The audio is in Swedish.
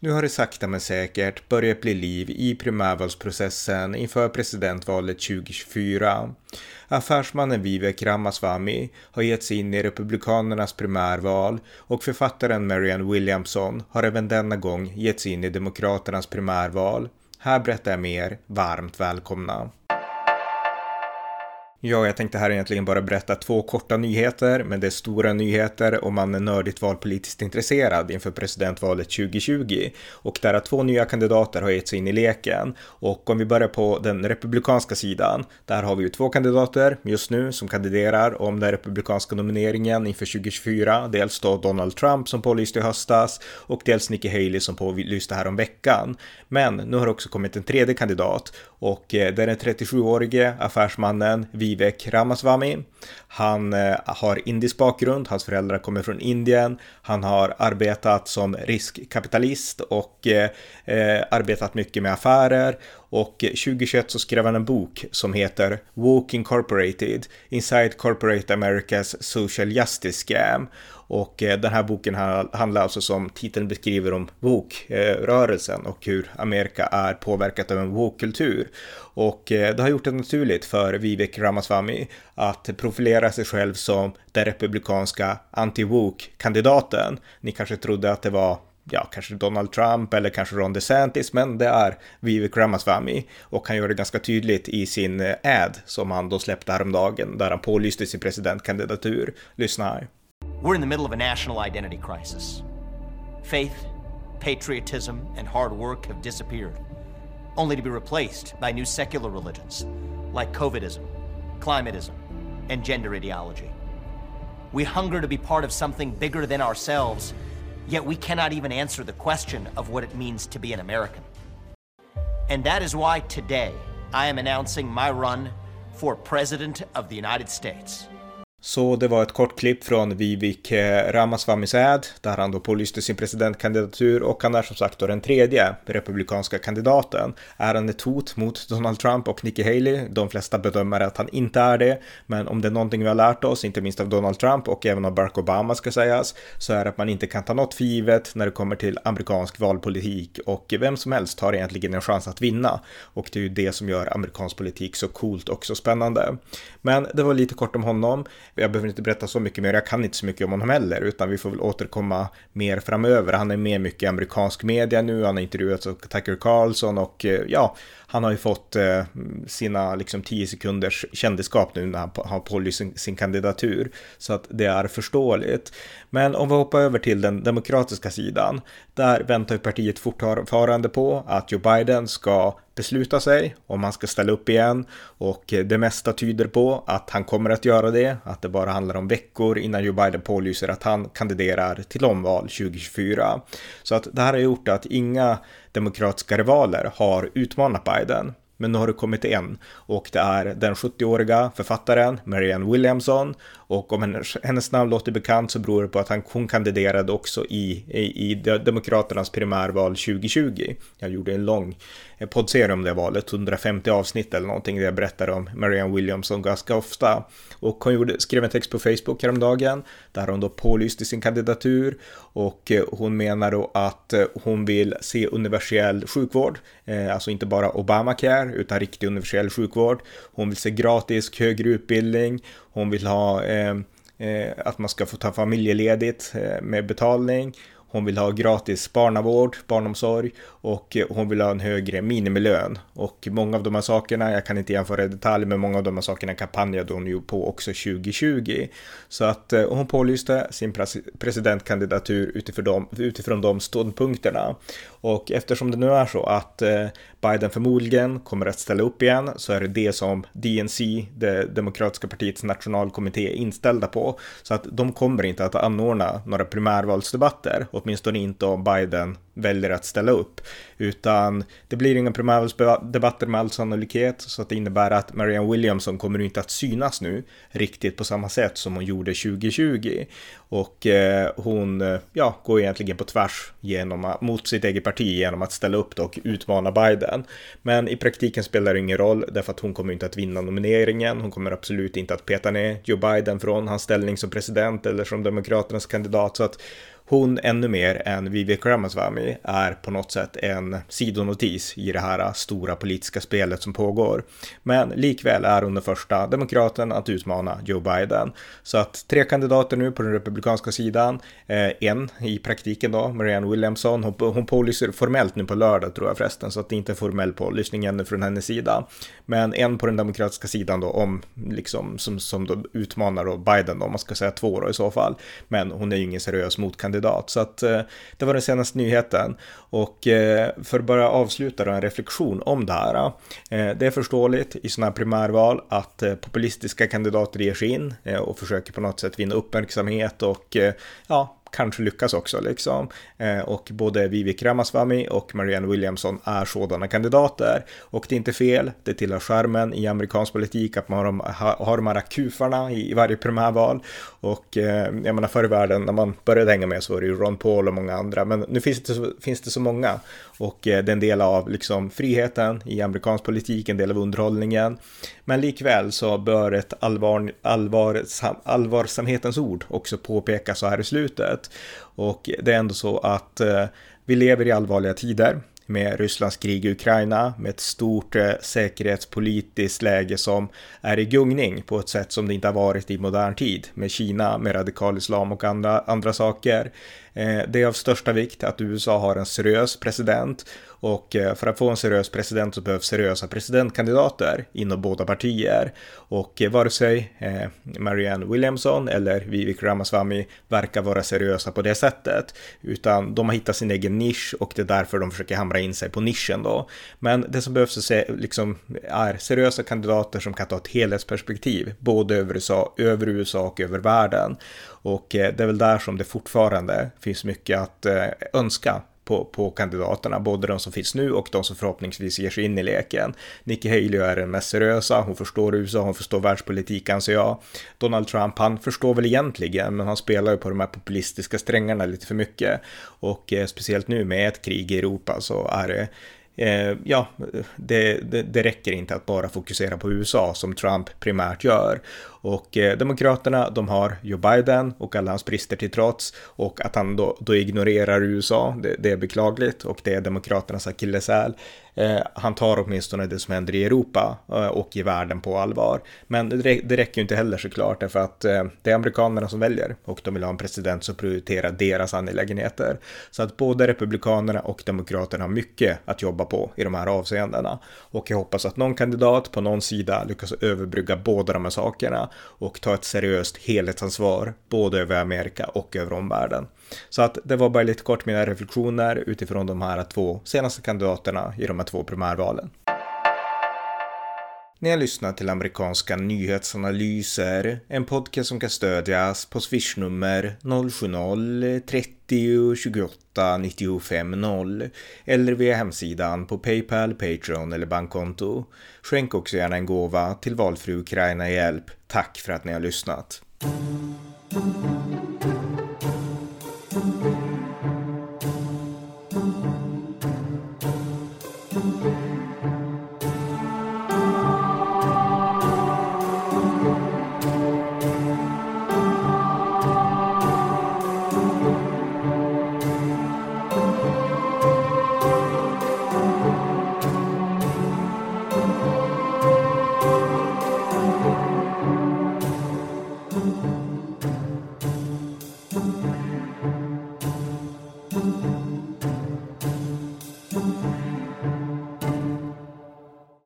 Nu har det sakta men säkert börjat bli liv i primärvalsprocessen inför presidentvalet 2024. Affärsmannen Vivek Ramaswamy har gett sig in i Republikanernas primärval och författaren Marianne Williamson har även denna gång gett sig in i Demokraternas primärval. Här berättar jag mer. Varmt välkomna! Ja, jag tänkte här egentligen bara berätta två korta nyheter, men det är stora nyheter om man är nördigt valpolitiskt intresserad inför presidentvalet 2020. Och där två nya kandidater har gett sig in i leken. Och om vi börjar på den republikanska sidan, där har vi ju två kandidater just nu som kandiderar om den republikanska nomineringen inför 2024. Dels då Donald Trump som pålyste i höstas och dels Nikki Haley som pålyste här om veckan. Men nu har det också kommit en tredje kandidat och eh, det är den 37-årige affärsmannen Vivek Ramaswamy. Han eh, har indisk bakgrund, hans föräldrar kommer från Indien. Han har arbetat som riskkapitalist och eh, eh arbetat mycket med affärer och 2021 så skrev han en bok som heter Woke Incorporated Inside Corporate America's Social Justice Scam och eh, den här boken handlar alltså som titeln beskriver om woke-rörelsen och hur Amerika är påverkat av en woke-kultur. Och eh, det har gjort det naturligt för Vivek Ramaswamy att profilera sig själv som den republikanska anti-woke-kandidaten. Ni kanske trodde att det var ja, kanske Donald Trump eller kanske Ron DeSantis, men det är Vivek Ramaswamy och han gör det ganska tydligt i sin eh, ad som han då släppte häromdagen där han pålyste sin presidentkandidatur. Lyssna här. We're in the middle of a national identity crisis. Faith, patriotism, and hard work have disappeared, only to be replaced by new secular religions like COVIDism, climatism, and gender ideology. We hunger to be part of something bigger than ourselves, yet we cannot even answer the question of what it means to be an American. And that is why today I am announcing my run for President of the United States. Så det var ett kort klipp från Vivek eh, Ramaswamy Ramaswamys där han då pålyste sin presidentkandidatur och han är som sagt då den tredje republikanska kandidaten. Är han ett hot mot Donald Trump och Nikki Haley? De flesta bedömer att han inte är det, men om det är någonting vi har lärt oss, inte minst av Donald Trump och även av Barack Obama ska sägas, så är det att man inte kan ta något för givet när det kommer till amerikansk valpolitik och vem som helst har egentligen en chans att vinna och det är ju det som gör amerikansk politik så coolt och så spännande. Men det var lite kort om honom jag behöver inte berätta så mycket mer, jag kan inte så mycket om honom heller, utan vi får väl återkomma mer framöver. Han är med mycket i amerikansk media nu, han har intervjuats av Tucker Carlson och eh, ja, han har ju fått eh, sina liksom 10 sekunders kändisskap nu när han har pålyst sin, sin, kandidatur. Så att det är förståeligt. Men om vi hoppar över till den demokratiska sidan. Där väntar ju partiet fortfarande på att Joe Biden ska besluta sig om han ska ställa upp igen och det mesta tyder på att han kommer att göra det, att det bara handlar om veckor innan Joe Biden pålyser att han kandiderar till omval 2024. Så att det här har gjort att inga demokratiska rivaler har utmanat Biden. Men nu har det kommit en och det är den 70-åriga författaren Marianne Williamson och om hennes, hennes namn låter bekant så beror det på att han, hon kandiderade också i, i, i Demokraternas primärval 2020. Jag gjorde en lång eh, poddserie om det valet, 150 avsnitt eller någonting där jag berättar om Marianne Williamson ganska ofta. Och hon gjorde, skrev en text på Facebook häromdagen där hon då pålyste sin kandidatur och eh, hon menar då att eh, hon vill se universell sjukvård, alltså inte bara Obamacare utan riktig universell sjukvård. Hon vill se gratis högre utbildning, hon vill ha eh, eh, att man ska få ta familjeledigt eh, med betalning hon vill ha gratis barnavård, barnomsorg och hon vill ha en högre minimilön. Och många av de här sakerna, jag kan inte jämföra i detalj, men många av de här sakerna kampanjade hon ju på också 2020. Så att hon pålyste sin presidentkandidatur utifrån de, utifrån de ståndpunkterna. Och eftersom det nu är så att eh, Biden förmodligen kommer att ställa upp igen så är det det som DNC, det demokratiska partiets nationalkommitté, är inställda på. Så att de kommer inte att anordna några primärvalsdebatter, åtminstone inte om Biden väljer att ställa upp. Utan det blir inga primärvalsdebatter med all sannolikhet, så att det innebär att Marianne Williamson kommer inte att synas nu riktigt på samma sätt som hon gjorde 2020. Och eh, hon eh, ja, går egentligen på tvärs genom, mot sitt eget parti genom att ställa upp och utmana Biden. Men i praktiken spelar det ingen roll därför att hon kommer inte att vinna nomineringen. Hon kommer absolut inte att peta ner Joe Biden från hans ställning som president eller som demokraternas kandidat. Så att hon ännu mer än Vivek Ramaswamy är på något sätt en sidonotis i det här stora politiska spelet som pågår. Men likväl är hon den första demokraten att utmana Joe Biden. Så att tre kandidater nu på den republikanska sidan, eh, en i praktiken då, Marianne Williamson, hon, hon pålyser formellt nu på lördag tror jag förresten, så att det inte är formell pålysning ännu från hennes sida. Men en på den demokratiska sidan då, om liksom som, som då utmanar då Biden då, om man ska säga två då i så fall. Men hon är ju ingen seriös motkandidat kandidat. Så att eh, det var den senaste nyheten. Och eh, för att bara avsluta då en reflektion om det här. Eh, det är förståeligt i sådana här primärval att eh, populistiska kandidater ger sig in eh, och försöker på något sätt vinna uppmärksamhet och eh, ja, kanske lyckas också liksom. Eh, och både Vivek Ramaswamy och Marianne Williamson är sådana kandidater. Och det är inte fel, det tillhör skärmen i amerikansk politik att man har de, har de här kufarna i varje primärval. Och eh, jag menar förr i världen när man började hänga med så var det ju Ron Paul och många andra. Men nu finns det så, finns det så många. Och eh, det är en del av liksom friheten i amerikansk politik, en del av underhållningen. Men likväl så bör ett allvar, allvar, allvarsamhetens ord också påpekas så här i slutet. Och det är ändå så att eh, vi lever i allvarliga tider med Rysslands krig i Ukraina, med ett stort eh, säkerhetspolitiskt läge som är i gungning på ett sätt som det inte har varit i modern tid, med Kina, med radikal islam och andra, andra saker. Eh, det är av största vikt att USA har en seriös president och eh, för att få en seriös president så behövs seriösa presidentkandidater inom båda partier. Och eh, vare sig eh, Marianne Williamson eller Vivek Ramaswamy verkar vara seriösa på det sättet. Utan de har hittat sin egen nisch och det är därför de försöker hamra in sig på nischen då. Men det som behövs är, liksom, är seriösa kandidater som kan ta ett helhetsperspektiv, både över USA, över USA och över världen. Och det är väl där som det fortfarande finns mycket att önska på, på kandidaterna, både de som finns nu och de som förhoppningsvis ger sig in i leken. Nikki Haley är den mest seriösa, hon förstår USA, hon förstår världspolitik anser jag. Donald Trump, han förstår väl egentligen, men han spelar ju på de här populistiska strängarna lite för mycket. Och eh, speciellt nu med ett krig i Europa så är det eh, ja, det, det, det, räcker inte att bara fokusera på USA som Trump primärt gör. Och eh, Demokraterna, de har Joe Biden och alla hans brister till trots och att han då, då ignorerar USA, det, det är beklagligt och det är Demokraternas akilleshäl. Eh, han tar åtminstone det som händer i Europa eh, och i världen på allvar. Men det, det räcker ju inte heller såklart därför att eh, det är amerikanerna som väljer och de vill ha en president som prioriterar deras angelägenheter. Så att både republikanerna och demokraterna har mycket att jobba på i de här avseendena. Och jag hoppas att någon kandidat på någon sida lyckas överbrygga båda de här sakerna och ta ett seriöst helhetsansvar både över Amerika och över omvärlden. Så att det var bara lite kort mina reflektioner utifrån de här två senaste kandidaterna i de här två primärvalen. Ni har lyssnat till amerikanska nyhetsanalyser, en podcast som kan stödjas på swishnummer 070-30 28 95 0 eller via hemsidan på Paypal, Patreon eller bankkonto. Skänk också gärna en gåva till valfri Ukraina-hjälp. Tack för att ni har lyssnat.